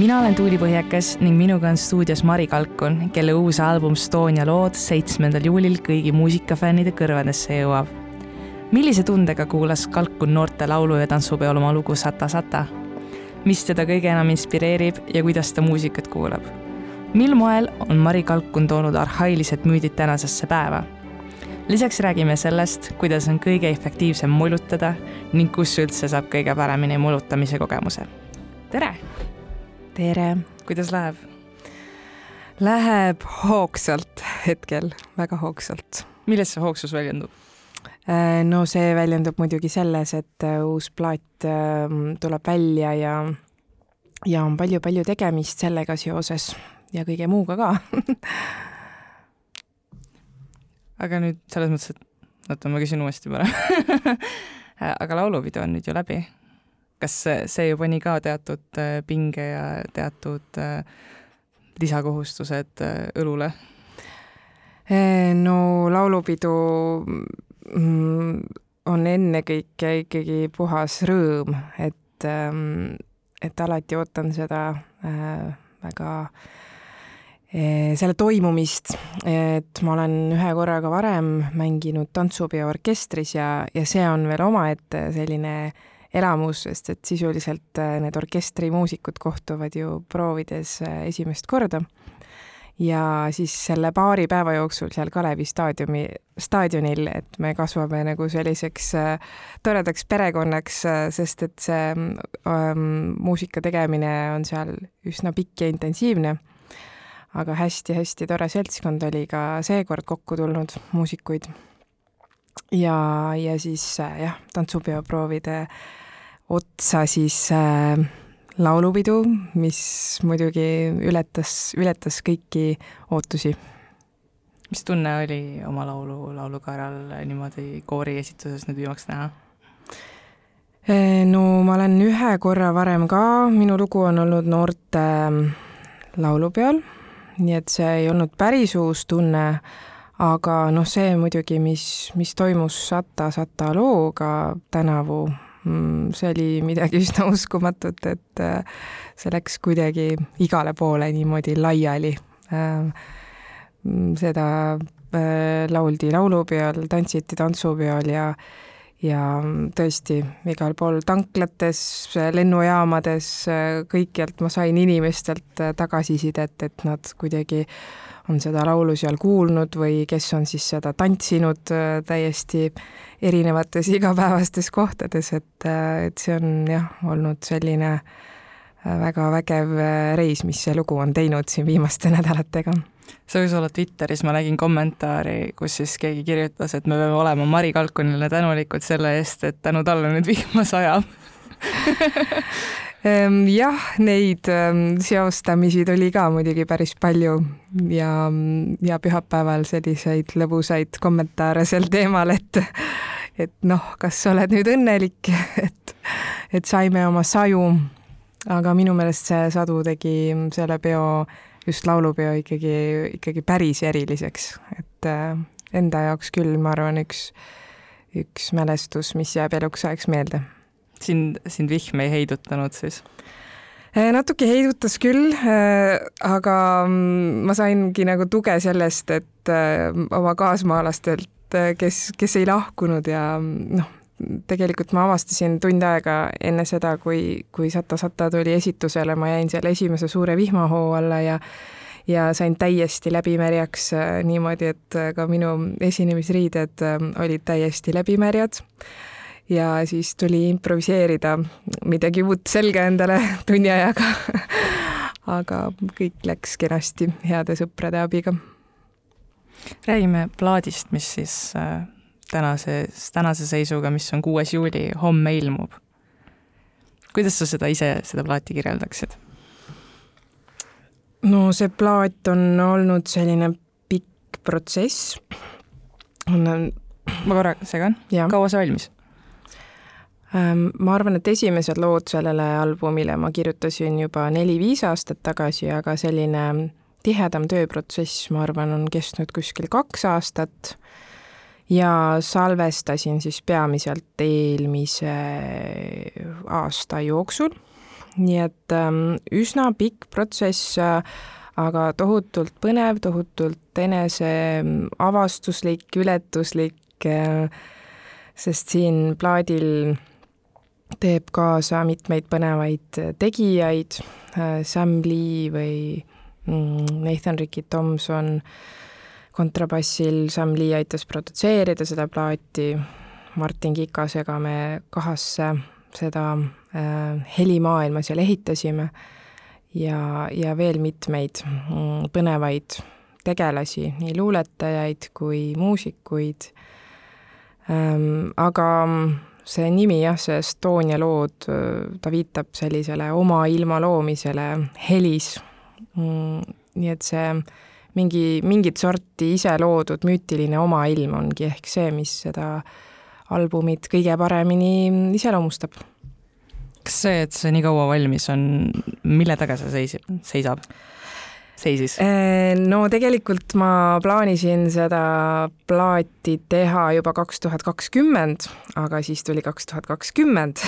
mina olen Tuuli Põhjakas ning minuga on stuudios Mari Kalkun, kelle uus album Estonia lood seitsmendal juulil kõigi muusikafännide kõrvadesse jõuab. millise tundega kuulas Kalkun noorte laulu- ja tantsupeol oma lugu Sata Sata? mis teda kõige enam inspireerib ja kuidas ta muusikat kuulab? mil moel on Mari Kalkun toonud arhailised müüdid tänasesse päeva? lisaks räägime sellest, kuidas on kõige efektiivsem mulutada ning kus üldse saab kõige paremini mulutamise kogemuse. tere! Tere! kuidas läheb? Läheb hoogsalt hetkel, väga hoogsalt. milles see hoogsus väljendub? Äh, no see väljendub muidugi selles, et äh, uus plaat ähm, tuleb välja ja ja on palju-palju tegemist sellega seoses ja kõige muuga ka aga nüüd selles mõttes, et oota, ma küsin uuesti parem aga laulupidu on nüüd ju läbi kas see ju pani ka teatud äh, pinge ja teatud äh, lisakohustused äh, õlule? no laulupidu mm, on ennekõike ikkagi puhas rõõm, et, ähm, et alati ootan seda väga selle toimumist, et ma olen ühe korraga varem mänginud tantsupeo orkestris ja, ja see on veel omaette selline äh, elamus, sest et sisuliselt äh, need orkestrimuusikud kohtuvad ju proovides äh, esimest korda. ja siis selle paari päeva jooksul seal Kalevi staadiumi, staadionil, et me kasvame nagu selliseks äh, toredaks perekonnaks, sest et see ähm, muusika tegemine on seal üsna pikk ja intensiivne aga hästi-hästi tore seltskond oli ka seekord kokku tulnud muusikuid. ja, ja siis jah, tantsupeoproovide otsa siis äh, laulupidu, mis muidugi ületas, ületas kõiki ootusi. mis tunne oli oma laulu laulukaeral niimoodi koori esituses nüüd viimaks näha? Äh, no ma olen ühe korra varem ka, minu lugu on olnud noorte ähm, laulupeol, nii et see ei olnud päris uus tunne, aga noh, see muidugi, mis, mis toimus Sata Sata looga tänavu see oli midagi üsna uskumatut, et äh, see läks kuidagi igale poole niimoodi laiali. Ähm, mm, seda äh, lauldi laulupeol, tantsiti tantsupeol ja ja tõesti igal pool tanklates, lennujaamades, kõikjalt ma sain inimestelt tagasisidet, et nad kuidagi on seda laulu seal kuulnud või kes on siis seda tantsinud äh, täiesti erinevates igapäevastes kohtades, et, äh, et see on jah, olnud selline äh, väga vägev reis, mis see lugu on teinud siin viimaste nädalatega. See võis olla Twitteris, ma nägin kommentaari, kus siis keegi kirjutas, et me peame olema Mari Kalkunile tänulikud selle eest, et tänu talle nüüd vihma sajab jah, neid ehm, seostamisi tuli ka muidugi päris palju ja, ja pühapäeval selliseid lõbusaid kommentaare sel teemal, et et noh, kas sa oled nüüd õnnelik, et, et saime oma saju. aga minu meelest see sadu tegi selle peo, just laulupeo ikkagi, ikkagi päris eriliseks, et äh, enda jaoks küll, ma arvan, üks, üks mälestus, mis jääb eluks ajaks meelde sind, sind vihm ei heidutanud siis? Äh, natuke heidutas küll, äh, aga mm, ma saingi nagu tuge sellest, et äh, oma kaasmaalastelt, kes, kes ei lahkunud ja mm, noh, tegelikult ma avastasin tund aega enne seda, kui, kui Sata Sata tuli esitusele, ma jäin seal esimese suure vihmahoo alla ja ja sain täiesti läbimärjaks niimoodi, et ka minu esinemisriided olid täiesti läbimärjad ja siis tuli improviseerida midagi uut selga endale tunni ajaga aga kõik läks kenasti heade sõprade abiga. räägime plaadist, mis siis äh, tänase, tänase seisuga, mis on kuues juuli, homme ilmub. kuidas sa seda ise, seda plaati kirjeldaksid? no see plaat on olnud selline pikk protsess. on ma korra segan, kaua see valmis? Ehm, ma arvan, et esimesed lood sellele albumile ma kirjutasin juba neli-viis aastat tagasi, aga selline tihedam tööprotsess, ma arvan, on kestnud kuskil kaks aastat. Ja salvestasin siis peamiselt eelmise aasta jooksul. Nii et ähm, üsna pikk protsess, aga tohutult põnev, tohutult eneseavastuslik, ületuslik, sest siin plaadil teeb kaasa mitmeid põnevaid tegijaid, Sam Lee või mm, Nathan Ricky Tomson kontrabassil, Sam Lee aitas produtseerida seda plaati, Martin Kikasega me kahasse seda äh, helimaailma seal ehitasime. Ja, ja veel mitmeid mm, põnevaid tegelasi, nii luuletajaid kui muusikuid. Ähm,. aga see nimi jah, see Estonia lood, ta viitab sellisele oma ilma loomisele helis mm,. nii et see mingi, mingit sorti ise loodud müütiline oma ilm ongi ehk see, mis seda albumit kõige paremini iseloomustab. kas see, et see nii kaua valmis on, mille taga see seisib, seisab? Seisis? Äh, no tegelikult ma plaanisin seda plaati teha juba kaks tuhat kakskümmend, aga siis tuli kaks tuhat kakskümmend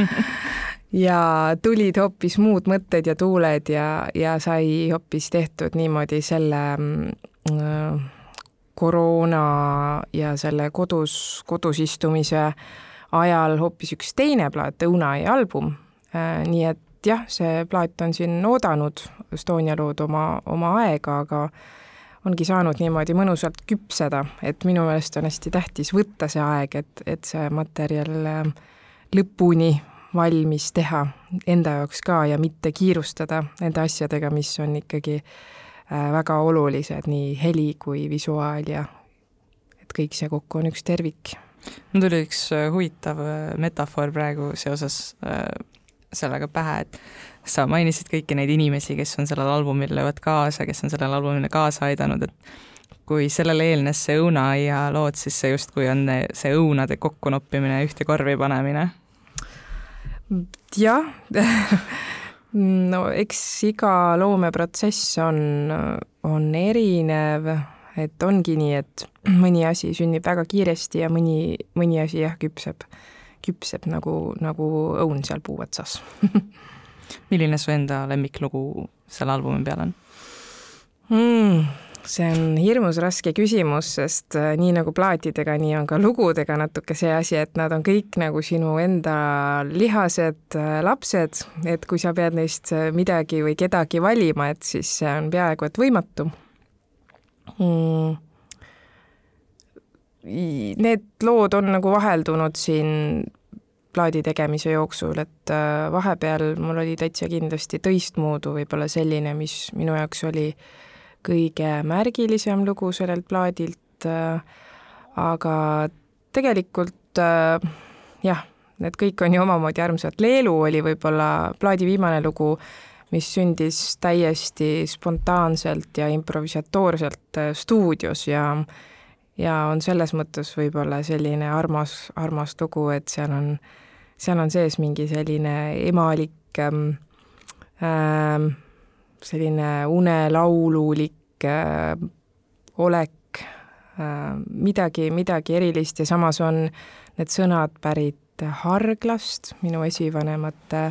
ja tulid hoopis muud mõtted ja tuuled ja, ja sai hoopis tehtud niimoodi selle äh, koroona ja selle kodus, kodus istumise ajal hoopis üks teine plaat, Õunai album äh,. nii et jah, see plaat on siin oodanud Estonia lood oma, oma aega, aga ongi saanud niimoodi mõnusalt küpseda, et minu meelest on hästi tähtis võtta see aeg, et, et see materjal äh, lõpuni valmis teha enda jaoks ka ja mitte kiirustada nende asjadega, mis on ikkagi äh, väga olulised, nii heli kui visuaal ja et kõik see kokku on üks tervik. mul tuli üks äh, huvitav metafoor praegu seoses sellega pähe, et sa mainisid kõiki neid inimesi, kes on sellel albumil löövad kaasa, kes on sellele albumile kaasa aidanud, et kui sellele eelnes see õunaaia lood, siis see justkui on see õunade kokkunoppimine, ühte korvi panemine. Jah. No eks iga loomeprotsess on, on erinev, et ongi nii, et mõni asi sünnib väga kiiresti ja mõni, mõni asi jah, küpseb, küpseb nagu, nagu õun seal puu otsas milline su enda lemmiklugu selle albumi peal on? Mm,? see on hirmus raske küsimus, sest äh, nii nagu plaatidega, nii on ka lugudega natuke see asi, et nad on kõik nagu sinu enda lihased äh, lapsed, et kui sa pead neist äh, midagi või kedagi valima, et siis see on peaaegu et võimatu. Mm.. Need lood on nagu vaheldunud siin plaadi tegemise jooksul, et vahepeal mul oli täitsa kindlasti teistmoodi võib-olla selline, mis minu jaoks oli äh, kõige märgilisem lugu sellelt plaadilt, äh, aga tegelikult äh, jah, need kõik on ju omamoodi armsad, Leelu oli võib-olla plaadi viimane lugu, mis sündis täiesti spontaanselt ja improvisatoorselt äh, stuudios ja ja on selles mõttes võib-olla selline armas, armas lugu, et seal on, seal on sees mingi selline emalik ähm, ähm, selline unelaululik äh, olek äh,, midagi, midagi erilist ja samas on need sõnad pärit Harglast, minu esivanemate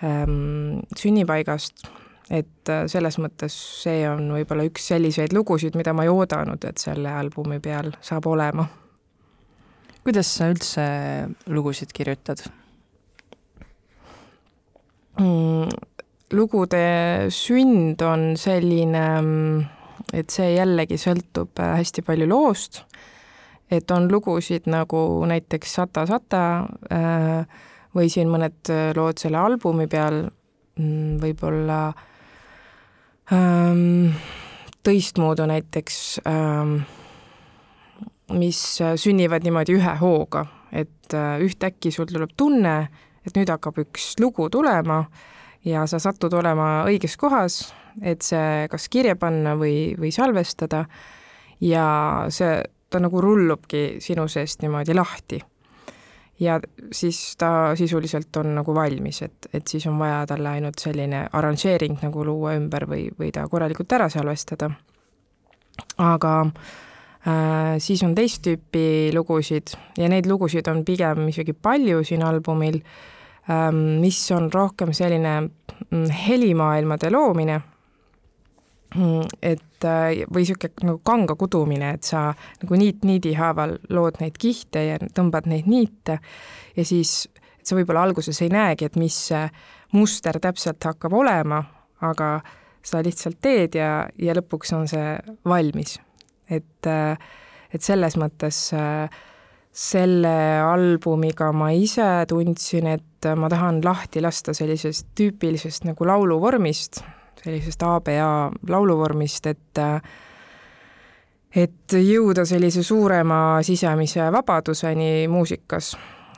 ähm, sünnipaigast, et äh, selles mõttes see on võib-olla üks selliseid lugusid, mida ma ei oodanud, et selle albumi peal saab olema. kuidas sa üldse lugusid kirjutad mm,? lugude sünd on selline, et see jällegi sõltub äh, hästi palju loost, et on lugusid nagu näiteks Sata Sata äh, või siin mõned äh, lood selle albumi peal, mm, võib-olla ähm, teistmoodi näiteks mis sünnivad niimoodi ühe hooga, et ühtäkki sul tuleb tunne, et nüüd hakkab üks lugu tulema ja sa satud olema õiges kohas, et see kas kirja panna või, või salvestada ja see, ta nagu rullubki sinu seest niimoodi lahti. Ja siis ta sisuliselt on nagu valmis, et, et siis on vaja talle ainult selline arranžeering nagu luua ümber või, või ta korralikult ära salvestada. aga äh, siis on teist tüüpi lugusid ja neid lugusid on pigem isegi palju siin albumil ähm, mis on rohkem selline mm, helimaailmade loomine et äh, või niisugune nagu kanga kudumine, et sa nagu niit niidi haaval lood neid kihte ja tõmbad neid niite ja siis, et sa võib-olla alguses ei näegi, et mis muster täpselt hakkab olema, aga sa lihtsalt teed ja, ja lõpuks on see valmis. et, et selles mõttes selle albumiga ma ise tundsin, et ma tahan lahti lasta sellisest tüüpilisest nagu lauluvormist, sellisest ABA lauluvormist, et et jõuda sellise suurema sisemise vabaduseni muusikas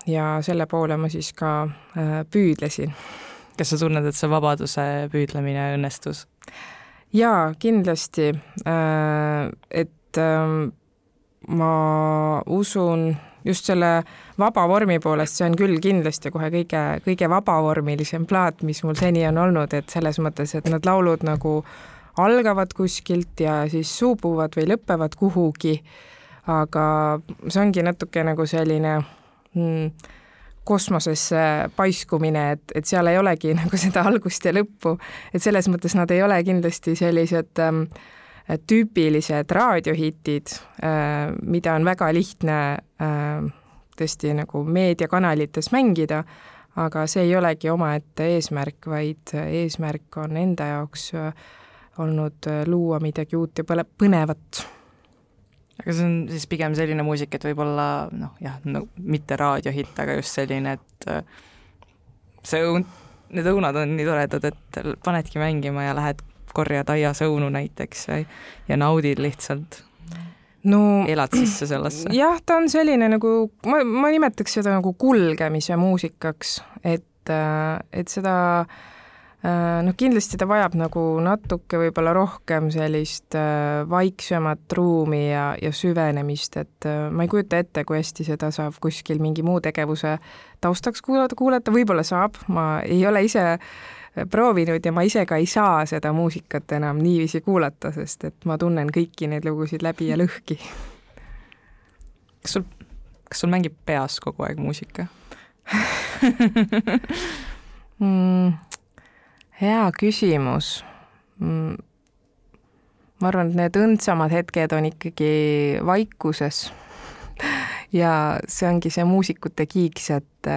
ja selle poole ma siis ka äh, püüdlesin. kas sa tunned, et see vabaduse püüdlemine õnnestus? jaa, kindlasti, äh, et ähm, ma usun just selle vaba vormi poolest, see on küll kindlasti kohe kõige, kõige vabavormilisem plaat, mis mul seni on olnud, et selles mõttes, et need laulud nagu algavad kuskilt ja siis suubuvad või lõpevad kuhugi, aga see ongi natuke nagu selline mm, kosmosesse paiskumine, et, et seal ei olegi nagu seda algust ja lõppu, et selles mõttes nad ei ole kindlasti sellised ähm, tüüpilised raadiohitid äh,, mida on väga lihtne äh, tõesti nagu meediakanalites mängida, aga see ei olegi omaette eesmärk, vaid eesmärk on enda jaoks äh, olnud äh, luua midagi uut ja põnevat. Aga see on siis pigem selline muusika, et võib-olla noh, jah, no mitte raadiohitt, aga just selline, et äh, see õun, need õunad on nii toredad, et panedki mängima ja lähed korjad aias õunu näiteks või, ja naudid lihtsalt no elad sisse sellesse? jah, ta on selline nagu, ma, ma nimetaks seda nagu kulgemise muusikaks, et, äh, et seda äh, Äh, noh, kindlasti ta vajab nagu natuke võib-olla rohkem sellist äh, vaiksemat ruumi ja, ja süvenemist, et äh, ma ei kujuta ette, kui hästi seda saab kuskil mingi muu tegevuse taustaks kuulata, kuulata, võib-olla saab, ma ei ole ise proovinud ja ma ise ka ei saa seda muusikat enam niiviisi kuulata, sest et ma tunnen kõiki neid lugusid läbi ja lõhki. kas sul, kas sul mängib peas kogu aeg muusika mm, hea küsimus. Mm, ma arvan, et need õndsamad hetked on ikkagi vaikuses. ja see ongi see muusikute kiiks, et,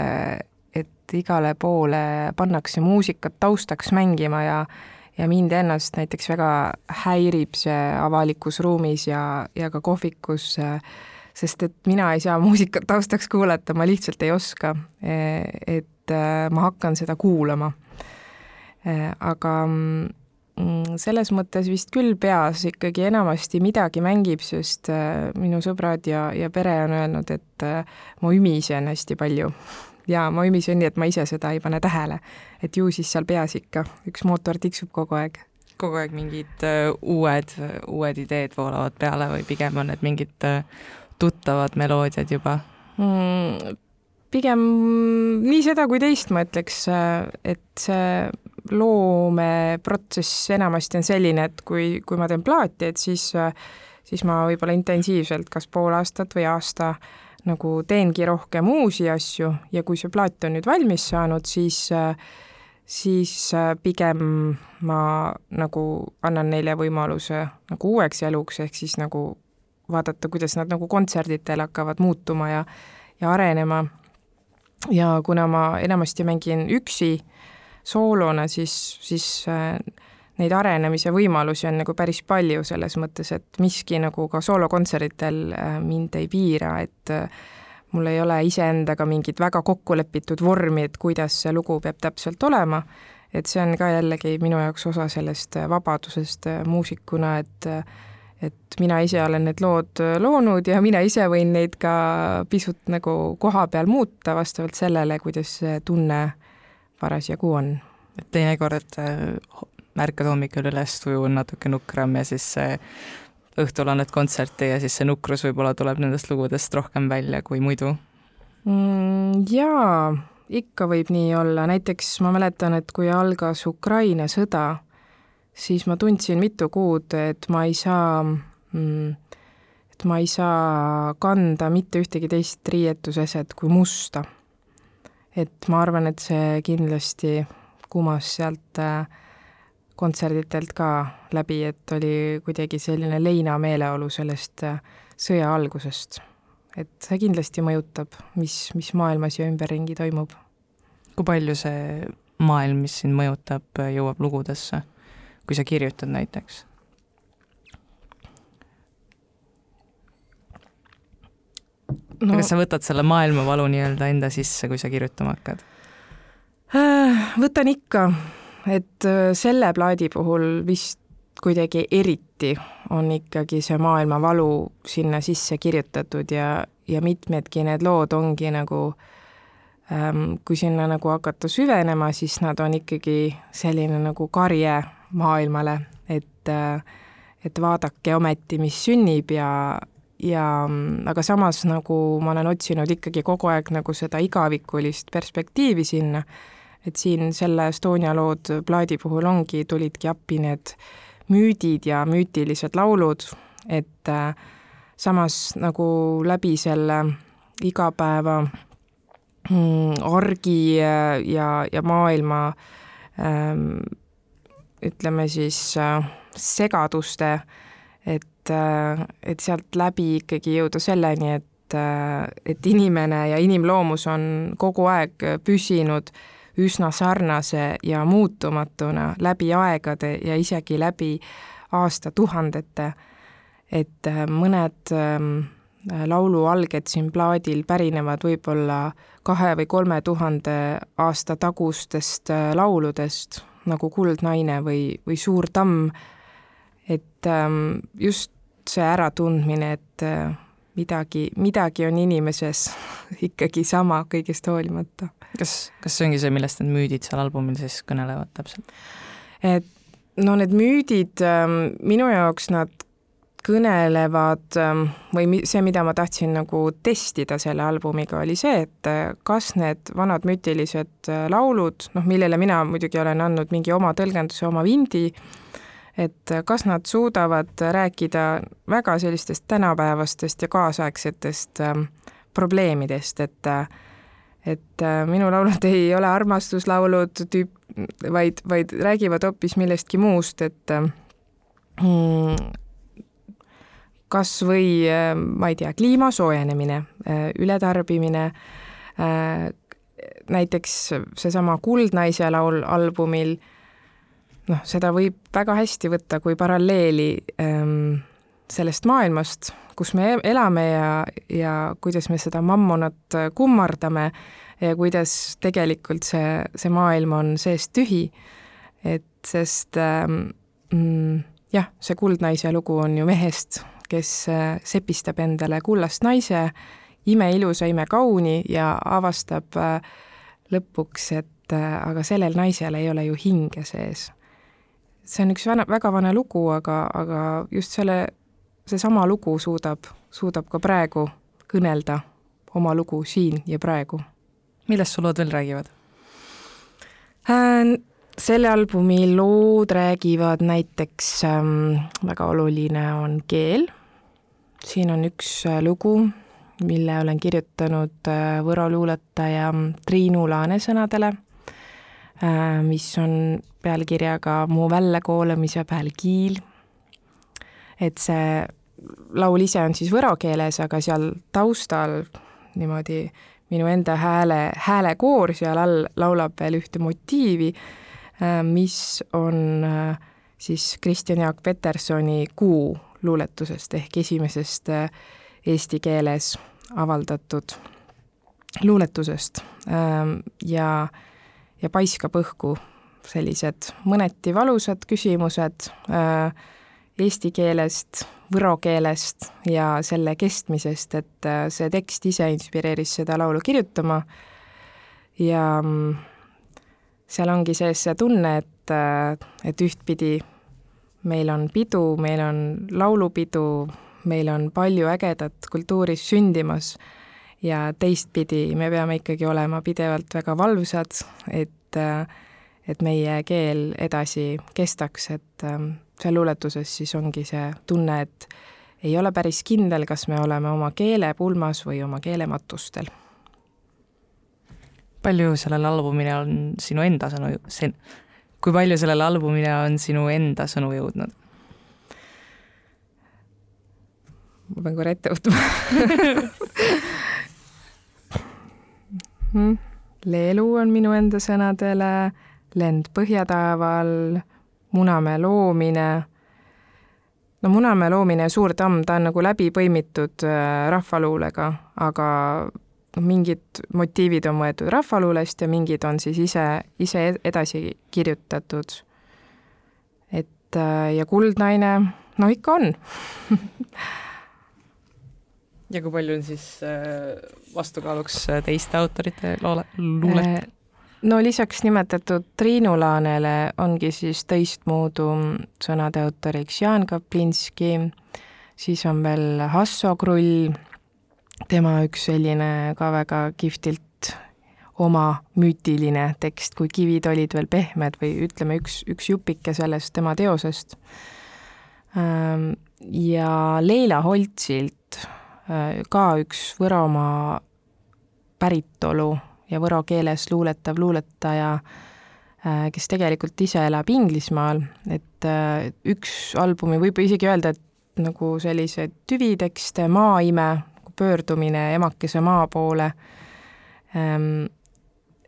et igale poole pannakse muusikat taustaks mängima ja ja mind ennast näiteks väga häirib see avalikus ruumis ja, ja ka kohvikus, sest et mina ei saa muusikat taustaks kuulata, ma lihtsalt ei oska. et ma hakkan seda kuulama aga mm, selles mõttes vist küll peas ikkagi enamasti midagi mängib, sest minu sõbrad ja, ja pere on öelnud, et ma ümisen hästi palju. Ja ma ümisen nii, et ma ise seda ei pane tähele. et ju siis seal peas ikka üks mootor tiksub kogu aeg. kogu aeg mingid uh, uued, uued ideed voolavad peale või pigem on need mingid uh, tuttavad meloodiad juba mm,? pigem nii seda kui teist, ma ütleks, et see loomeprotsess enamasti on selline, et kui, kui ma teen plaati, et siis, siis ma võib-olla intensiivselt kas pool aastat või aasta nagu teengi rohkem uusi asju ja kui see plaat on nüüd valmis saanud, siis siis pigem ma nagu annan neile võimaluse nagu uueks eluks, ehk siis nagu vaadata, kuidas nad nagu kontserditel hakkavad muutuma ja, ja arenema. ja kuna ma enamasti mängin üksi, soolona, siis, siis äh, neid arenemise võimalusi on nagu päris palju selles mõttes, et miski nagu ka soolokontserditel äh, mind ei piira, et äh, mul ei ole iseendaga mingit väga kokkulepitud vormi, et kuidas see lugu peab täpselt olema, et see on ka jällegi minu jaoks osa sellest vabadusest muusikuna, et et mina ise olen need lood loonud ja mina ise võin neid ka pisut nagu koha peal muuta vastavalt sellele, kuidas see tunne parasjagu on. et teinekord ärkad hommikul üles, tuju on natuke nukram ja siis õhtul annad kontserti ja siis see nukrus võib-olla tuleb nendest lugudest rohkem välja kui muidu mm,? Jaa, ikka võib nii olla, näiteks ma mäletan, et kui algas Ukraina sõda, siis ma tundsin mitu kuud, et ma ei saa mm, et ma ei saa kanda mitte ühtegi teist riietuseset kui musta et ma arvan, et see kindlasti kumas sealt äh, kontserditelt ka läbi, et oli kuidagi selline leinameeleolu sellest äh, sõja algusest. et see kindlasti mõjutab, mis, mis maailmas ja ümberringi toimub. kui palju see maailm, mis sind mõjutab, jõuab lugudesse, kui sa kirjutad näiteks? no, kas sa võtad selle maailmavalu nii-öelda enda sisse, kui sa kirjutama hakkad? Äh, võtan ikka, et äh, selle plaadi puhul vist kuidagi eriti on ikkagi see maailmavalu sinna sisse kirjutatud ja, ja mitmedki need lood ongi nagu ähm, kui sinna nagu hakata süvenema, siis nad on ikkagi selline nagu karje maailmale, et äh, et vaadake ometi, mis sünnib ja, ja aga samas nagu ma olen otsinud ikkagi kogu aeg nagu seda igavikulist perspektiivi sinna, et siin selle Estonia lood plaadi puhul ongi, tulidki appi need müüdid ja müütilised laulud, et äh, samas nagu läbi selle igapäeva mm, argi ja, ja, maailma ähm, ütleme siis äh, segaduste äh, et, äh, et sealt läbi ikkagi jõuda selleni, et, äh, et inimene ja inimloomus on kogu aeg püsinud üsna sarnase ja muutumatuna läbi aegade ja isegi läbi aastatuhandete. et äh, mõned ähm, laulualged siin plaadil pärinevad võib-olla kahe või kolme tuhande aasta tagustest lauludest, nagu Kuldnaine või, või Suur tamm et ähm, just see äratundmine, et äh, midagi, midagi on inimeses ikkagi sama kõigest hoolimata. Kas, kas see ongi see, millest need müüdid seal albumil siis kõnelevad täpselt? et no need müüdid ähm, minu jaoks nad kõnelevad ähm, või see, mida ma tahtsin nagu testida selle albumiga, oli see, et äh, kas need vanad müütilised äh, laulud, noh, millele mina muidugi olen andnud mingi oma tõlgenduse, oma vindi, et kas nad suudavad rääkida väga sellistest tänapäevastest ja kaasaegsetest ähm, probleemidest, et et äh, minu laulud ei ole armastuslaulud tüüp, vaid, vaid räägivad hoopis millestki muust, et mm, kas või äh, ma ei tea, kliima soojenemine, äh, ületarbimine, näiteks seesama Kuldnaise laul albumil noh, seda võib väga hästi võtta kui paralleeli ähm, sellest maailmast, kus me elame ja, ja kuidas me seda mammonat kummardame ja kuidas tegelikult see, see maailm on seest tühi. et sest ähm, mm, jah, see Kuldnaise lugu on ju mehest, kes äh, sepistab endale kullast naise, imeilusa, imekauni ja avastab äh, lõpuks, et äh, aga sellel naisel ei ole ju hinge sees see on üks vana, väga vana lugu, aga, aga just selle, seesama lugu suudab, suudab ka praegu kõnelda oma lugu siin ja praegu. millest su lood veel räägivad äh,? selle albumi lood räägivad näiteks ähm,, väga oluline on keel, siin on üks äh, lugu, mille olen kirjutanud äh, Võro luuletaja Triinu Laane sõnadele Äh, mis on pealkirjaga Mu väljakoolamise peal kiil. et see laul ise on siis võro keeles, aga seal taustal niimoodi minu enda hääle, häälekoor seal all laulab veel ühte motiivi, äh, mis on äh, siis Kristjan Jaak Petersoni Kuu luuletusest ehk esimesest eesti keeles avaldatud luuletusest. Ja ja paiskab õhku sellised mõneti valusad küsimused äh, eesti keelest, võro keelest ja selle kestmisest, et äh, see tekst ise inspireeris seda laulu kirjutama. Ja mm, seal ongi sees see tunne, et, äh, et ühtpidi meil on pidu, meil on laulupidu, meil on palju ägedat kultuuris sündimas ja teistpidi me peame ikkagi olema pidevalt väga valvsad, et, et meie keel edasi kestaks, et ähm, seal luuletuses siis ongi see tunne, et ei ole päris kindel, kas me oleme oma keele pulmas või oma keele matustel. palju sellel albumil on sinu enda sõnu, see, kui palju sellel albumil on sinu enda sõnu jõudnud? ma pean korra ette võtma hmm. leelu on minu enda sõnadele, lend põhjataeval, Munamäe loomine. no Munamäe loomine ja Suur tamm, ta on nagu läbi põimitud äh, rahvaluulega, aga noh, mingid motiivid on võetud rahvaluulest ja mingid on siis ise, ise edasi kirjutatud. et äh, ja Kuldnaine, no ikka on ja kui palju on siis äh, vastukaaluks teiste autorite loole, luulet? No lisaks nimetatud Triinu Laanele ongi siis teistmoodi sõnade autoriks Jaan Kaplinski, siis on veel Hasso Krull, tema üks selline ka väga kihvtilt oma müütiline tekst, kui kivid olid veel pehmed või ütleme, üks, üks jupike sellest tema teosest. Ähm, ja Leila Holtsilt Äh, ka üks Võromaa päritolu ja võro keeles luuletav luuletaja, äh, kes tegelikult ise elab Inglismaal, et äh, üks albumi võib isegi öelda, et nagu selliseid tüvitekste, maaime, pöördumine emakese maa poole, ähm,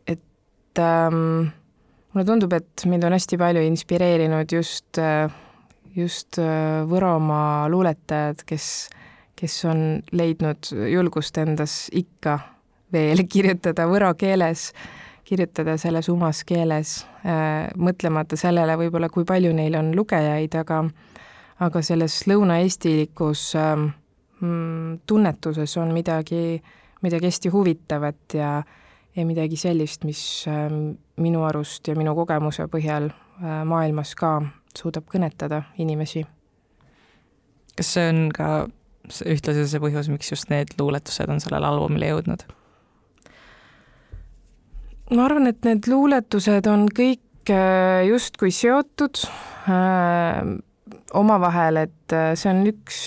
et ähm, mulle tundub, et mind on hästi palju inspireerinud just, just Võromaa luuletajad, kes kes on leidnud julgust endas ikka veel kirjutada võro keeles, kirjutada selles omas keeles, äh, mõtlemata sellele võib-olla, kui palju neil on lugejaid, aga aga selles lõunaeestilikus ähm, mm, tunnetuses on midagi, midagi hästi huvitavat ja ja midagi sellist, mis ähm, minu arust ja minu kogemuse põhjal äh, maailmas ka suudab kõnetada inimesi. kas see on ka ühtlasi see põhjus, miks just need luuletused on sellele albumile jõudnud? Ma arvan, et need luuletused on kõik äh, justkui seotud äh, omavahel, et äh, see on üks,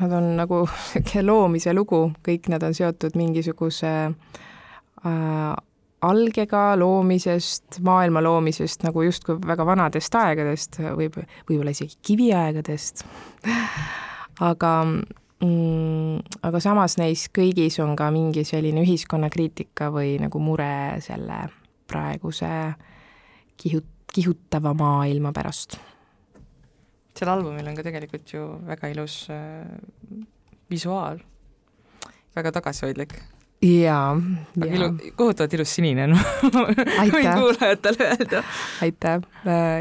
nad on nagu loomise lugu, kõik nad on seotud mingisuguse äh, algega loomisest, maailma loomisest nagu justkui väga vanadest aegadest, võib, võib-olla isegi kiviaegadest. Aga mm, aga samas neis kõigis on ka mingi selline ühiskonnakriitika või nagu mure selle praeguse kihut-, kihutava maailma pärast. sel albumil on ka tegelikult ju väga ilus äh, visuaal, väga tagasihoidlik jaa. aga ilu, kohutavalt ilus sinine on võin kuulajatele öelda. aitäh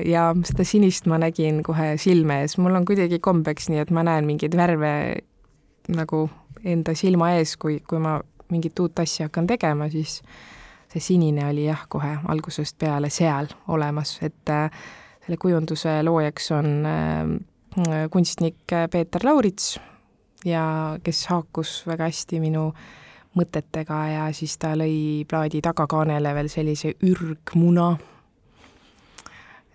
ja seda sinist ma nägin kohe silme ees, mul on kuidagi kombeks nii, et ma näen mingeid värve nagu enda silma ees, kui, kui ma mingit uut asja hakkan tegema, siis see sinine oli jah, kohe algusest peale seal olemas, et äh, selle kujunduse loojaks on äh, kunstnik Peeter Laurits ja kes haakus väga hästi minu mõtetega ja siis ta lõi plaadi tagakaanele veel sellise ürgmuna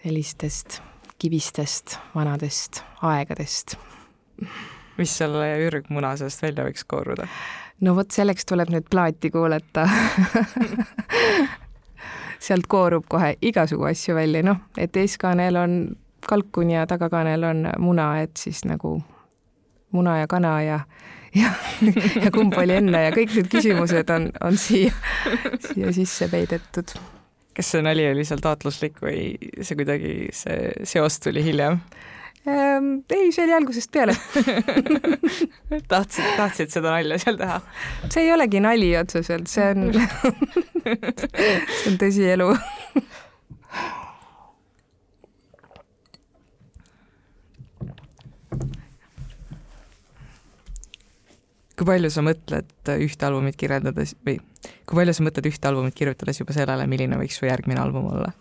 sellistest kivistest vanadest aegadest mis selle ürgmuna seest välja võiks kooruda? no vot, selleks tuleb nüüd plaati kuulata sealt koorub kohe igasugu asju välja, noh, et eeskaanel on kalkun ja tagakaanel on muna, et siis nagu muna ja kana ja ja, ja kumb oli enne ja kõik need küsimused on, on siia, siia sisse peidetud. kas see nali oli seal taotluslik või see kuidagi, see seos tuli hiljem? Ähm,? ei, see oli algusest peale tahtsid, tahtsid seda nalja seal teha? see ei olegi nali otseselt, see on see on tõsielu kui palju sa mõtled ühte albumit kirjeldades või kui palju sa mõtled ühte albumit kirjutades juba sellele, milline võiks su järgmine album olla?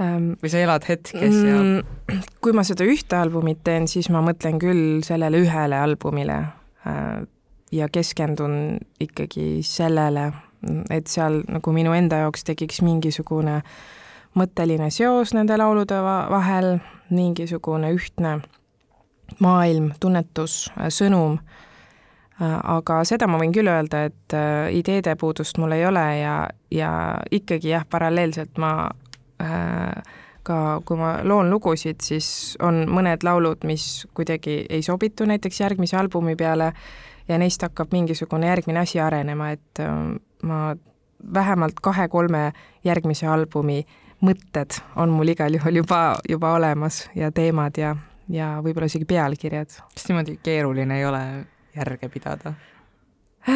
Ähm, või sa elad hetkes ja mm, kui ma seda ühte albumit teen, siis ma mõtlen küll sellele ühele albumile äh, ja keskendun ikkagi sellele, et seal nagu minu enda jaoks tekiks mingisugune mõtteline seos nende laulude vahel, mingisugune ühtne maailm, tunnetus, sõnum, aga seda ma võin küll öelda, et ideede puudust mul ei ole ja, ja ikkagi jah, paralleelselt ma ka, kui ma loon lugusid, siis on mõned laulud, mis kuidagi ei sobitu näiteks järgmise albumi peale ja neist hakkab mingisugune järgmine asi arenema, et ma vähemalt kahe-kolme järgmise albumi mõtted on mul igal juhul juba, juba olemas ja teemad ja, ja võib-olla isegi pealkirjad. kas niimoodi keeruline ei ole järge pidada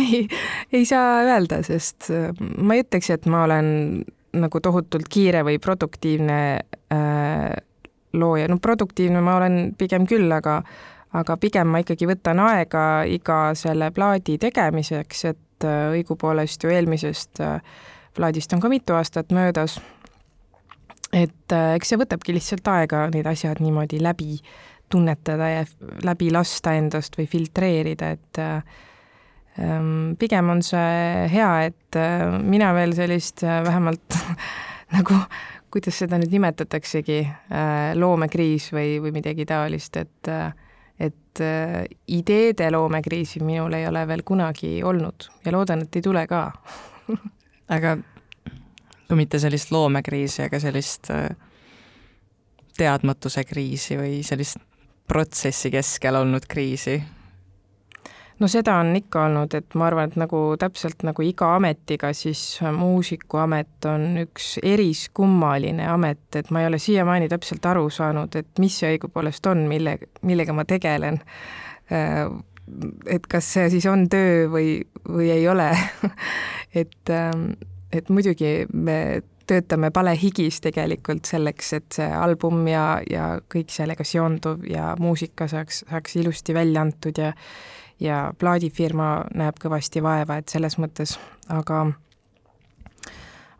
ei, ei saa öelda, sest ma ei ütleks, et ma olen nagu tohutult kiire või produktiivne äh, looja, no produktiivne ma olen pigem küll, aga aga pigem ma ikkagi võtan aega iga selle plaadi tegemiseks, et äh, õigupoolest ju eelmisest äh, plaadist on ka mitu aastat möödas. et äh, eks see võtabki lihtsalt aega need asjad niimoodi läbi tunnetada ja läbi lasta endast või filtreerida, et ähm, pigem on see hea, et mina veel sellist vähemalt nagu, kuidas seda nüüd nimetataksegi, loomekriis või, või midagi taolist, et et äh, ideede loomekriisi minul ei ole veel kunagi olnud ja loodan, et ei tule ka. Aga kui mitte sellist loomekriisi, aga sellist äh, teadmatuse kriisi või sellist protsessi keskel olnud kriisi no seda on ikka olnud, et ma arvan, et nagu täpselt nagu iga ametiga, siis muusikuamet on üks eriskummaline amet, et ma ei ole siiamaani täpselt aru saanud, et mis see õigupoolest on, mille, millega ma tegelen. Äh, et kas see siis on töö või, või ei ole et, ähm, et muidugi me töötame palehigis tegelikult selleks, et see album ja, ja kõik sellega seonduv ja muusika saaks, saaks ilusti välja antud ja ja plaadifirma näeb kõvasti vaeva, et selles mõttes, aga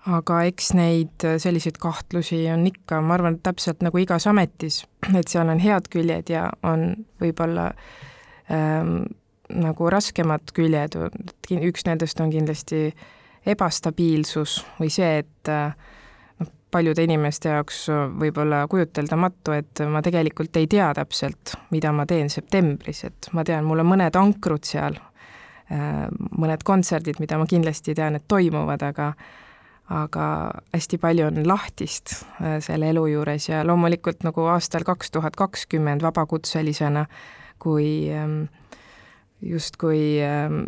aga eks neid selliseid kahtlusi on ikka, ma arvan, täpselt nagu igas ametis, et seal on head küljed ja on võib-olla ähm, nagu raskemad küljed, üks nendest on kindlasti ebastabiilsus või see, et äh, paljude inimeste jaoks võib-olla kujuteldamatu, et ma tegelikult ei tea täpselt, mida ma teen septembris, et ma tean, mul on mõned ankrud seal, äh, mõned kontserdid, mida ma kindlasti tean, et toimuvad, aga aga hästi palju on lahtist äh, selle elu juures ja loomulikult nagu aastal kaks tuhat kakskümmend vabakutselisena, kui ähm, justkui ähm,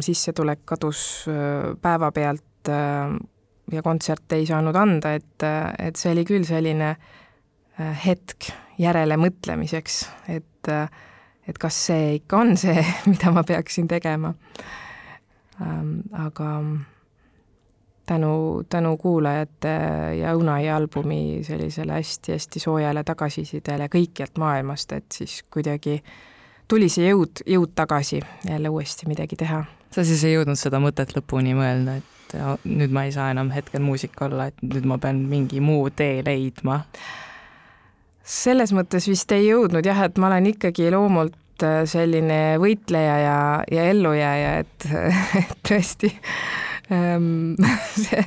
sissetulek kadus äh, päevapealt ja kontserte ei saanud anda, et, et see oli küll selline äh, hetk järelemõtlemiseks, et, et kas see ikka on see, mida ma peaksin tegema. Ähm, aga tänu, tänu kuulajate ja Unai albumi sellisele hästi-hästi soojale tagasisidele kõikjalt maailmast, et siis kuidagi tuli see jõud, jõud tagasi jälle uuesti midagi teha. sa siis ei jõudnud seda mõtet lõpuni mõelda, et et nüüd ma ei saa enam hetkel muusik olla, et nüüd ma pean mingi muu tee leidma? selles mõttes vist ei jõudnud jah, et ma olen ikkagi loomult äh, selline võitleja ja, ja ellujääja, et, et tõesti ähm, see,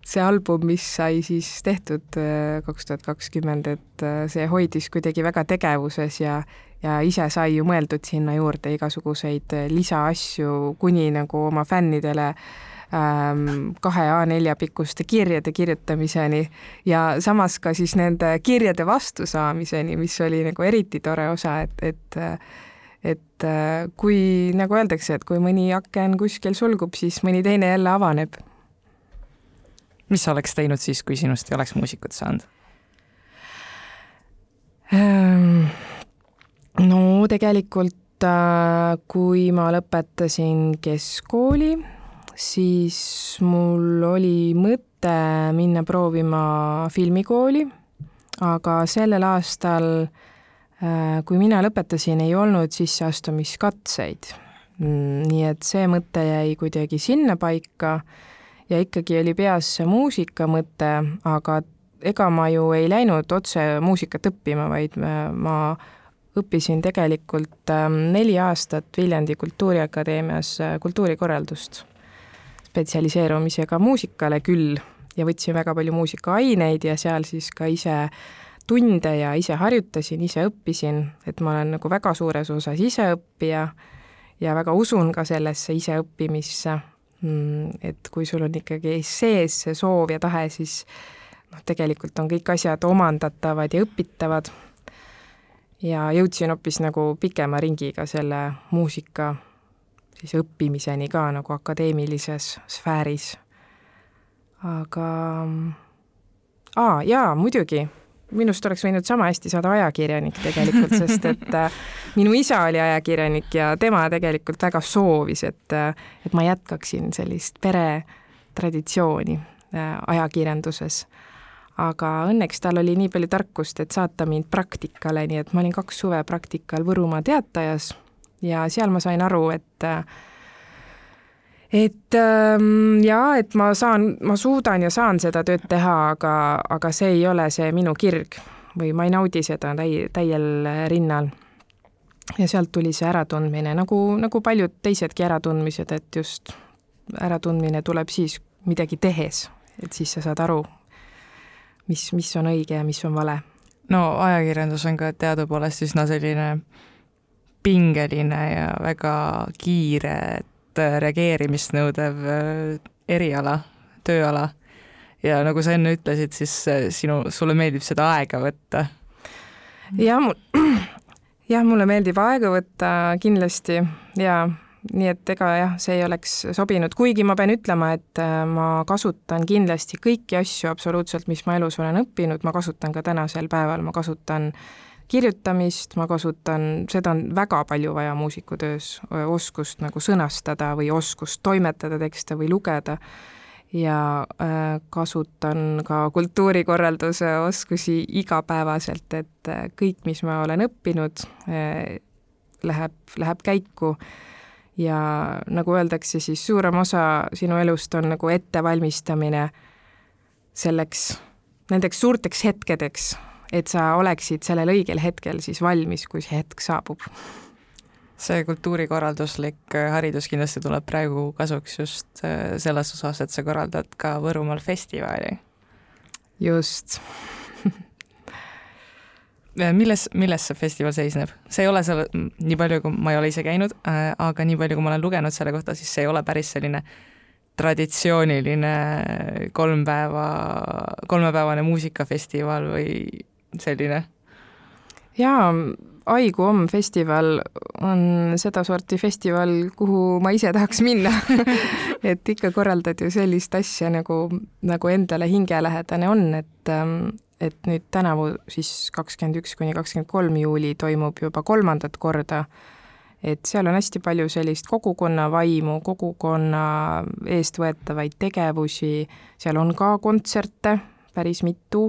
see album, mis sai siis tehtud äh, kaks tuhat kakskümmend, et äh, see hoidis kuidagi väga tegevuses ja ja ise sai ju mõeldud sinna juurde igasuguseid lisaasju, kuni nagu oma fännidele äh, kahe A4 pikkuste kirjade kirjutamiseni ja samas ka siis nende kirjade vastusaamiseni, mis oli nagu eriti tore osa, et, et et kui, nagu öeldakse, et kui mõni aken kuskil sulgub, siis mõni teine jälle avaneb. mis sa oleks teinud siis, kui sinust ei oleks muusikut saanud? Ähm, no tegelikult, äh, kui ma lõpetasin keskkooli siis mul oli mõte minna proovima filmikooli, aga sellel aastal, äh, kui mina lõpetasin, ei olnud sisseastumiskatseid. Mm, nii et see mõte jäi kuidagi sinnapaika ja ikkagi oli peas see muusika mõte, aga ega ma ju ei läinud otse muusikat õppima, vaid ma õppisin tegelikult ähm, neli aastat Viljandi Kultuuriakadeemias äh, kultuurikorraldust spetsialiseerumisega muusikale küll ja võtsin väga palju muusikaaineid ja seal siis ka ise tunde ja ise harjutasin, ise õppisin, et ma olen nagu väga suures osas iseõppija ja väga usun ka sellesse iseõppimisse. Mm, et kui sul on ikkagi sees see soov ja tahe, siis noh, tegelikult on kõik asjad omandatavad ja õpitavad. ja jõudsin hoopis nagu pikema ringiga selle muusika siis õppimiseni ka nagu akadeemilises sfääris. aga aa, jaa, muidugi, minust oleks võinud sama hästi saada ajakirjanik tegelikult, sest et äh, minu isa oli ajakirjanik ja tema tegelikult väga soovis, et, äh, et ma jätkaksin sellist peretraditsiooni äh, ajakirjanduses. aga õnneks tal oli nii palju tarkust, et saata mind praktikale, nii et ma olin kaks suve praktikal Võrumaa Teatajas ja seal ma sain aru, et et ähm, jaa, et ma saan, ma suudan ja saan seda tööd teha, aga, aga see ei ole see minu kirg või ma ei naudi seda täi-, täiel rinnal. ja sealt tuli see äratundmine, nagu, nagu paljud teisedki äratundmised, et just äratundmine tuleb siis midagi tehes, et siis sa saad aru, mis, mis on õige ja mis on vale. no ajakirjandus on ka teadupoolest üsna selline pingeline ja väga kiire, et kiiret äh, reageerimist nõudev äh, eriala, tööala. ja nagu sa enne ütlesid, siis äh, sinu, sulle meeldib seda aega võtta. jah, mul, jah, mulle meeldib aega võtta kindlasti ja nii et ega jah, see ei oleks sobinud, kuigi ma pean ütlema, et ma kasutan kindlasti kõiki asju absoluutselt, mis ma elus olen õppinud, ma kasutan ka tänasel päeval, ma kasutan äh, kirjutamist, ma kasutan, seda on väga palju vaja muusikutöös, oskust nagu sõnastada või oskust toimetada tekste või lugeda. Ja kasutan ka kultuurikorralduse oskusi igapäevaselt, et kõik, mis ma olen õppinud, äh, läheb, läheb käiku. Ja nagu öeldakse, siis suurem osa sinu elust on nagu ettevalmistamine selleks, nendeks suurteks hetkedeks, et sa oleksid sellel õigel hetkel siis valmis, kui see hetk saabub. see kultuurikorralduslik äh, haridus kindlasti tuleb praegu kasuks just äh, selles osas, et sa korraldad ka Võrumaal festivali. just milles, milles see festival seisneb? see ei ole selle, nii palju, kui ma ei ole ise käinud äh,, aga nii palju, kui ma olen lugenud selle kohta, siis see ei ole päris selline traditsiooniline kolm päeva, kolmepäevane muusikafestival või selline? jaa, Aigu Om festival on sedasorti festival, kuhu ma ise tahaks minna. Et ikka korraldad ju sellist asja nagu, nagu endale hingelähedane on, et ähm, et nüüd tänavu siis kakskümmend üks kuni kakskümmend kolm juuli toimub juba kolmandat korda, et seal on hästi palju sellist kogukonna vaimu, kogukonna eest võetavaid tegevusi, seal on ka kontserte, päris mitu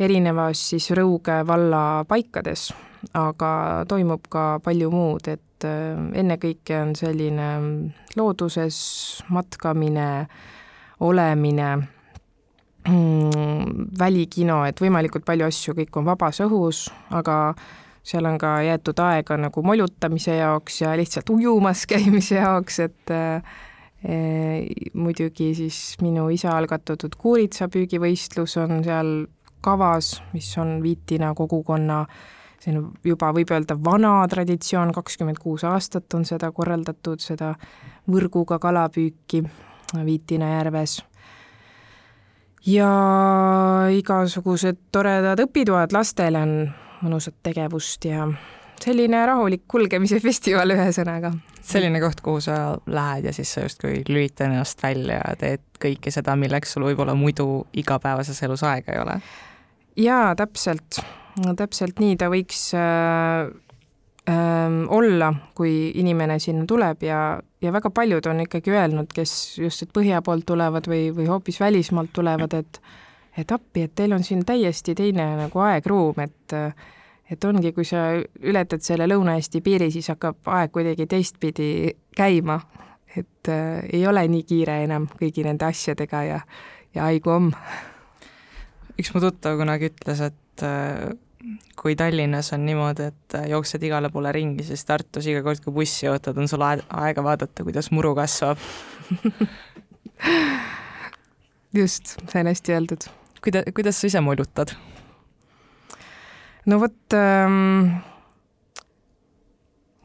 erinevas siis Rõuge valla paikades, aga toimub ka palju muud, et äh, ennekõike on selline looduses matkamine, olemine, mm, välikino, et võimalikult palju asju, kõik on vabas õhus, aga seal on ka jäetud aega nagu molutamise jaoks ja lihtsalt ujumas käimise jaoks, et äh, muidugi siis minu isa algatatud kuuritsapüügivõistlus on seal kavas, mis on Viitina kogukonna see on juba, võib öelda, vana traditsioon, kakskümmend kuus aastat on seda korraldatud, seda võrguga kalapüüki Viitina järves. ja igasugused toredad õpitoad lastele on mõnusat tegevust ja selline rahulik kulgemise festival ühesõnaga. selline koht, kuhu sa lähed ja siis sa justkui lülitad ennast välja ja teed kõike seda, milleks sul võib-olla muidu igapäevases elus aega ei ole jaa, täpselt, täpselt nii ta võiks äh, äh, olla, kui inimene sinna tuleb ja, ja väga paljud on ikkagi öelnud, kes just siit põhja poolt tulevad või, või hoopis välismaalt tulevad, et et appi, et teil on siin täiesti teine nagu aegruum, et et ongi, kui sa ületad selle Lõuna-Eesti piiri, siis hakkab aeg kuidagi teistpidi käima, et äh, ei ole nii kiire enam kõigi nende asjadega ja, ja haigu on üks mu tuttav kunagi ütles, et äh, kui Tallinnas on niimoodi, et äh, jooksed igale poole ringi, siis Tartus iga kord, kui bussi ootad, on sul aega vaadata, kuidas muru kasvab just, see on hästi öeldud. kuida-, kuidas sa ise molutad? no vot ähm,,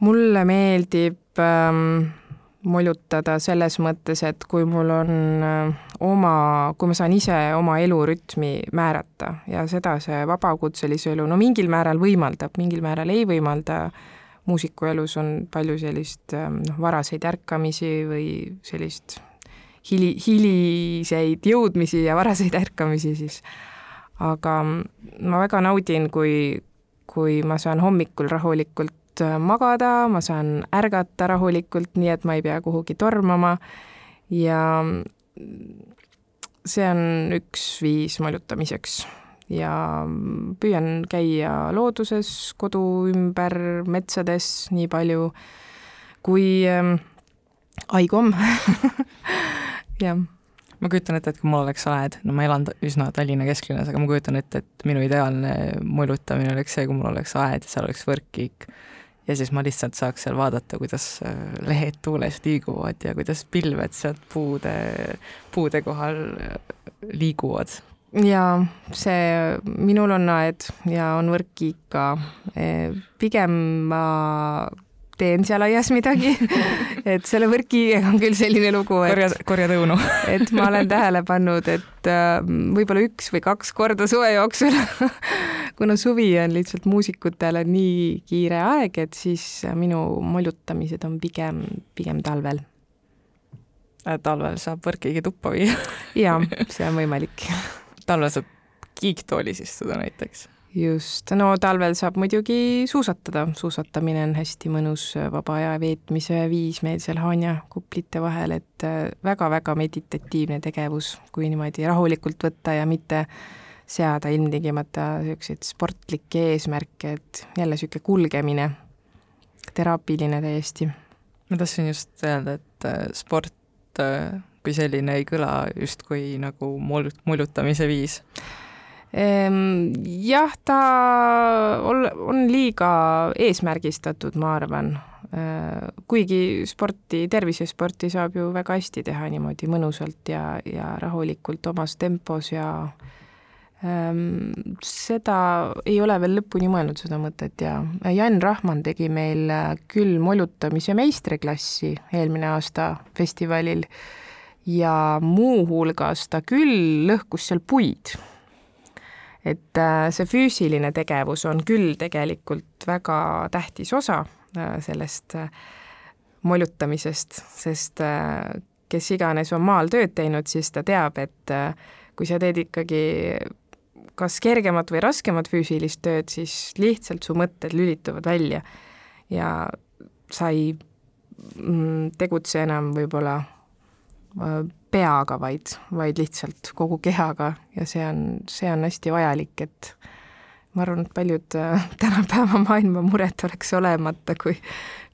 mulle meeldib ähm, molutada selles mõttes, et kui mul on äh, oma, kui ma saan ise oma elurütmi määrata ja seda see vabakutselise elu no mingil määral võimaldab, mingil määral ei võimalda, muusiku elus on palju sellist ähm, noh, varaseid ärkamisi või sellist hili, hiliseid jõudmisi ja varaseid ärkamisi siis. aga ma väga naudin, kui, kui ma saan hommikul rahulikult äh, magada, ma saan ärgata rahulikult, nii et ma ei pea kuhugi tormama ja see on üks viis molutamiseks ja püüan käia looduses, kodu ümber, metsades nii palju, kui ähm, aigom jah. Ma kujutan ette, et kui mul oleks aed, no ma elan üsna Tallinna kesklinnas, aga ma kujutan ette, et minu ideaalne mulutamine oleks see, kui mul oleks aed ja seal oleks võrkkiik. Ja siis ma lihtsalt saaks seal vaadata, kuidas äh, lehed tuules liiguvad ja kuidas pilved sealt puude, puude kohal äh, liiguvad. jaa, see, minul on aed ja on võrkkiik ka. pigem ma teen seal aias midagi. Et selle võrkiga on küll selline lugu, et korja, korjad õunu. et ma olen tähele pannud, et äh, võib-olla üks või kaks korda suve jooksul kuna suvi on lihtsalt muusikutele nii kiire aeg, et siis minu moljutamised on pigem, pigem talvel. Äh, talvel saab võrkiga tuppa viia. Jaa, see on võimalik. Talvel saab kiiktoolis istuda näiteks just, no talvel saab muidugi suusatada, suusatamine on hästi mõnus vaba aja veetmise viis meil seal Haanja kuplite vahel, et väga-väga äh, meditatiivne tegevus, kui niimoodi rahulikult võtta ja mitte seada ilmtingimata niisuguseid sportlikke eesmärke, et jälle niisugune kulgemine, teraapiline täiesti. ma tahtsin just öelda, et äh, sport äh, kui selline ei kõla justkui nagu mol-, mollutamise viis jah, ta on liiga eesmärgistatud, ma arvan. Ehm, kuigi sporti, tervisesporti saab ju väga hästi teha niimoodi mõnusalt ja, ja rahulikult omas tempos ja ähm, seda ei ole veel lõpuni mõelnud, seda mõtet ja Jan Rahman tegi meil küll molutamise meistriklassi eelmine aasta festivalil ja muuhulgas ta küll lõhkus seal puid et äh, see füüsiline tegevus on küll tegelikult väga tähtis osa äh, sellest äh, molutamisest, sest kes iganes on maal tööd teinud, siis ta teab, et kui sa teed ikkagi kas kergemat või raskemat füüsilist tööd, siis lihtsalt su mõtted lülituvad välja. Ja sa ei mm, tegutse enam võib-olla peaga, vaid, vaid lihtsalt kogu kehaga ja see on, see on hästi vajalik, et ma arvan, et paljud äh, tänapäeva maailma mured oleks olemata, kui,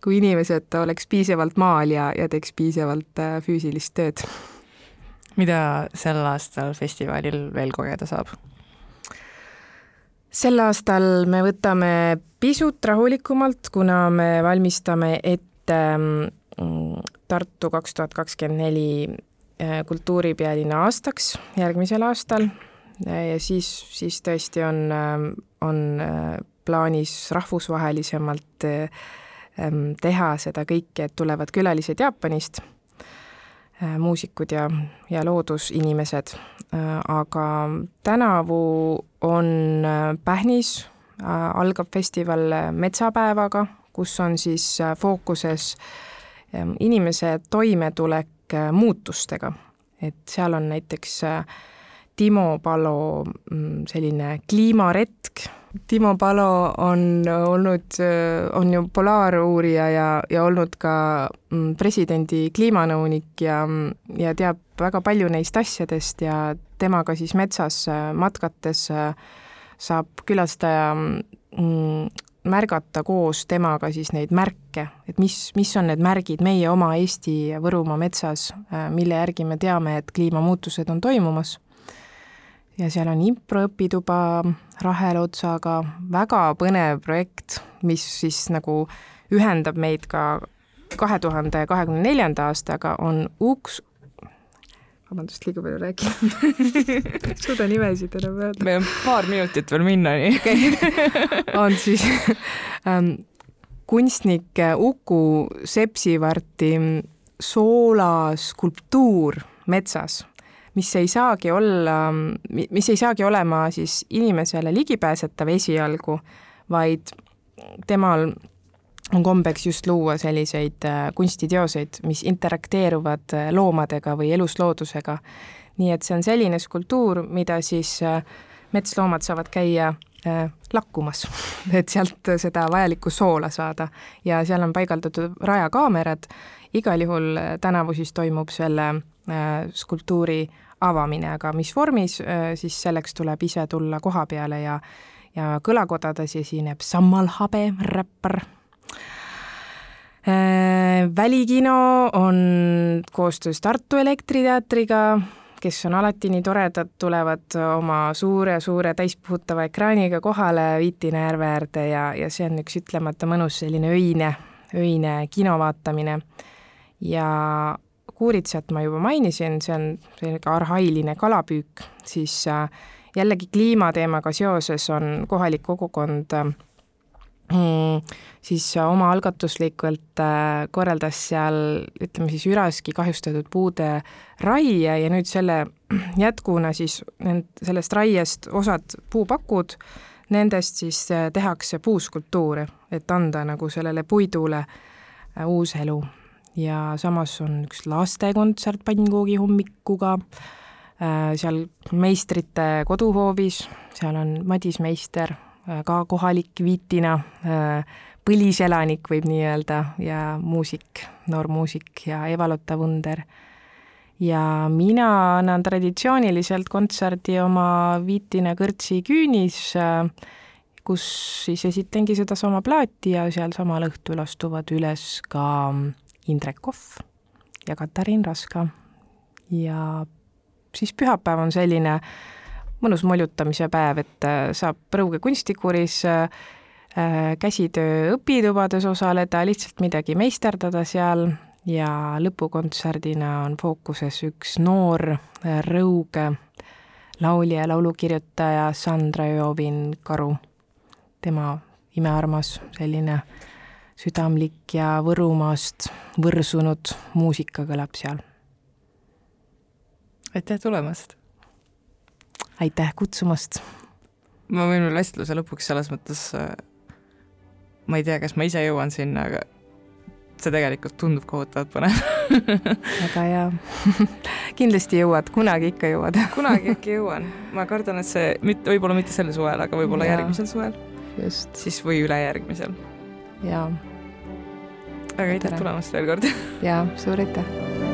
kui inimesed oleks piisavalt maal ja, ja teeks piisavalt äh, füüsilist tööd. mida sel aastal festivalil veel kogeda saab? sel aastal me võtame pisut rahulikumalt, kuna me valmistame ette mm, Tartu kaks tuhat kakskümmend neli Äh, kultuuripealinna aastaks järgmisel aastal. Ja siis, siis tõesti on, äh, on äh, plaanis rahvusvahelisemalt ähm, teha seda kõike, et tulevad külalised Jaapanist, muusikud ja, ja loodusinimesed, aga tänavu on Pähnis, algab festival metsapäevaga, kus on siis fookuses ähm, inimese toimetulek Äh, muutustega, et seal on näiteks äh, Timo Palo mm, selline kliimaretk, Timo Palo on olnud, äh, on ju polaaruurija ja, ja olnud ka mm, presidendi kliimanõunik ja, ja teab väga palju neist asjadest ja temaga siis metsas matkates saab külastaja mm, märgata koos temaga siis neid märke, et mis, mis on need märgid meie oma Eesti Võrumaa metsas, äh, mille järgi me teame, et kliimamuutused on toimumas. ja seal on improõpituba Rahel Otsaga, väga põnev projekt, mis siis nagu ühendab meid ka kahe tuhande kahekümne neljanda aastaga, on uks, vabandust, liiga palju rääkinud suuda nimesid enam öelda. meil on paar minutit veel minna, nii okay. on siis ähm, kunstnik Uku Sepsivarti soolaskulptuur metsas, mis ei saagi olla, mis ei saagi olema siis inimesele ligipääsetav esialgu, vaid temal on kombeks just luua selliseid äh, kunstiteoseid, mis interakteeruvad äh, loomadega või elusloodusega. nii et see on selline skulptuur, mida siis äh, metsloomad saavad käia lakkumas, et sealt seda vajalikku soola saada ja seal on paigaldatud rajakaamerad. igal juhul tänavu siis toimub selle skulptuuri avamine, aga mis vormis, siis selleks tuleb ise tulla koha peale ja ja kõlakodades esineb Sammal Habe, räppar välikino on koostöös Tartu Elektriteatriga, kes on alati nii toredad, tulevad oma suure-suure täispuhutava ekraaniga kohale Viitina järve äärde ja, ja see on üks ütlemata mõnus selline öine, öine kino vaatamine. ja Kuuritsat ma juba mainisin, see on selline arhailine kalapüük, siis äh, jällegi kliimateemaga seoses on kohalik kogukond äh, siis omaalgatuslikult äh, korraldas seal ütleme siis üraski kahjustatud puude raie ja nüüd selle jätkuna siis sellest raiest osad puupakud, nendest siis äh, tehakse puuskulptuure, et anda nagu sellele puidule äh, uus elu. ja samas on üks lastekontsert pannkoogi hommikuga, seal meistrite koduhoovis, seal on Madis Meister ka kohalik Viitina äh, põliselanik, võib nii öelda, ja muusik, noor muusik ja Eva-Lotta Vunder. ja mina annan traditsiooniliselt kontserdi oma Viitina kõrtsi küünis, äh, kus siis esitlengi sedasama plaati ja sealsamal õhtul astuvad üles ka Indrek Kohv ja Katariin Raska. ja siis pühapäev on selline äh, mõnus moljutamise päev, et äh, saab Rõuge kunstikuuris äh, äh, käsitöö õpitubades osaleda, lihtsalt midagi meisterdada seal ja lõpukontserdina on fookuses üks noor Rõuge laulja ja laulukirjutaja Sandra Joovin-Karu. tema imearmas selline südamlik ja Võrumaast võrsunud muusika kõlab seal. aitäh tulemast! Aitäh kutsumast! ma võin veel vestluse lõpuks selles mõttes, äh, ma ei tea, kas ma ise jõuan sinna, aga see tegelikult tundub kohutavalt põnev väga hea kindlasti jõuad, kunagi ikka jõuad kunagi äkki jõuan. ma kardan, et see mitte, võib-olla mitte sel suvel, aga võib-olla järgmisel suvel. just. siis või ülejärgmisel. jaa. väga aitäh tulemast veel kord jaa, suur aitäh!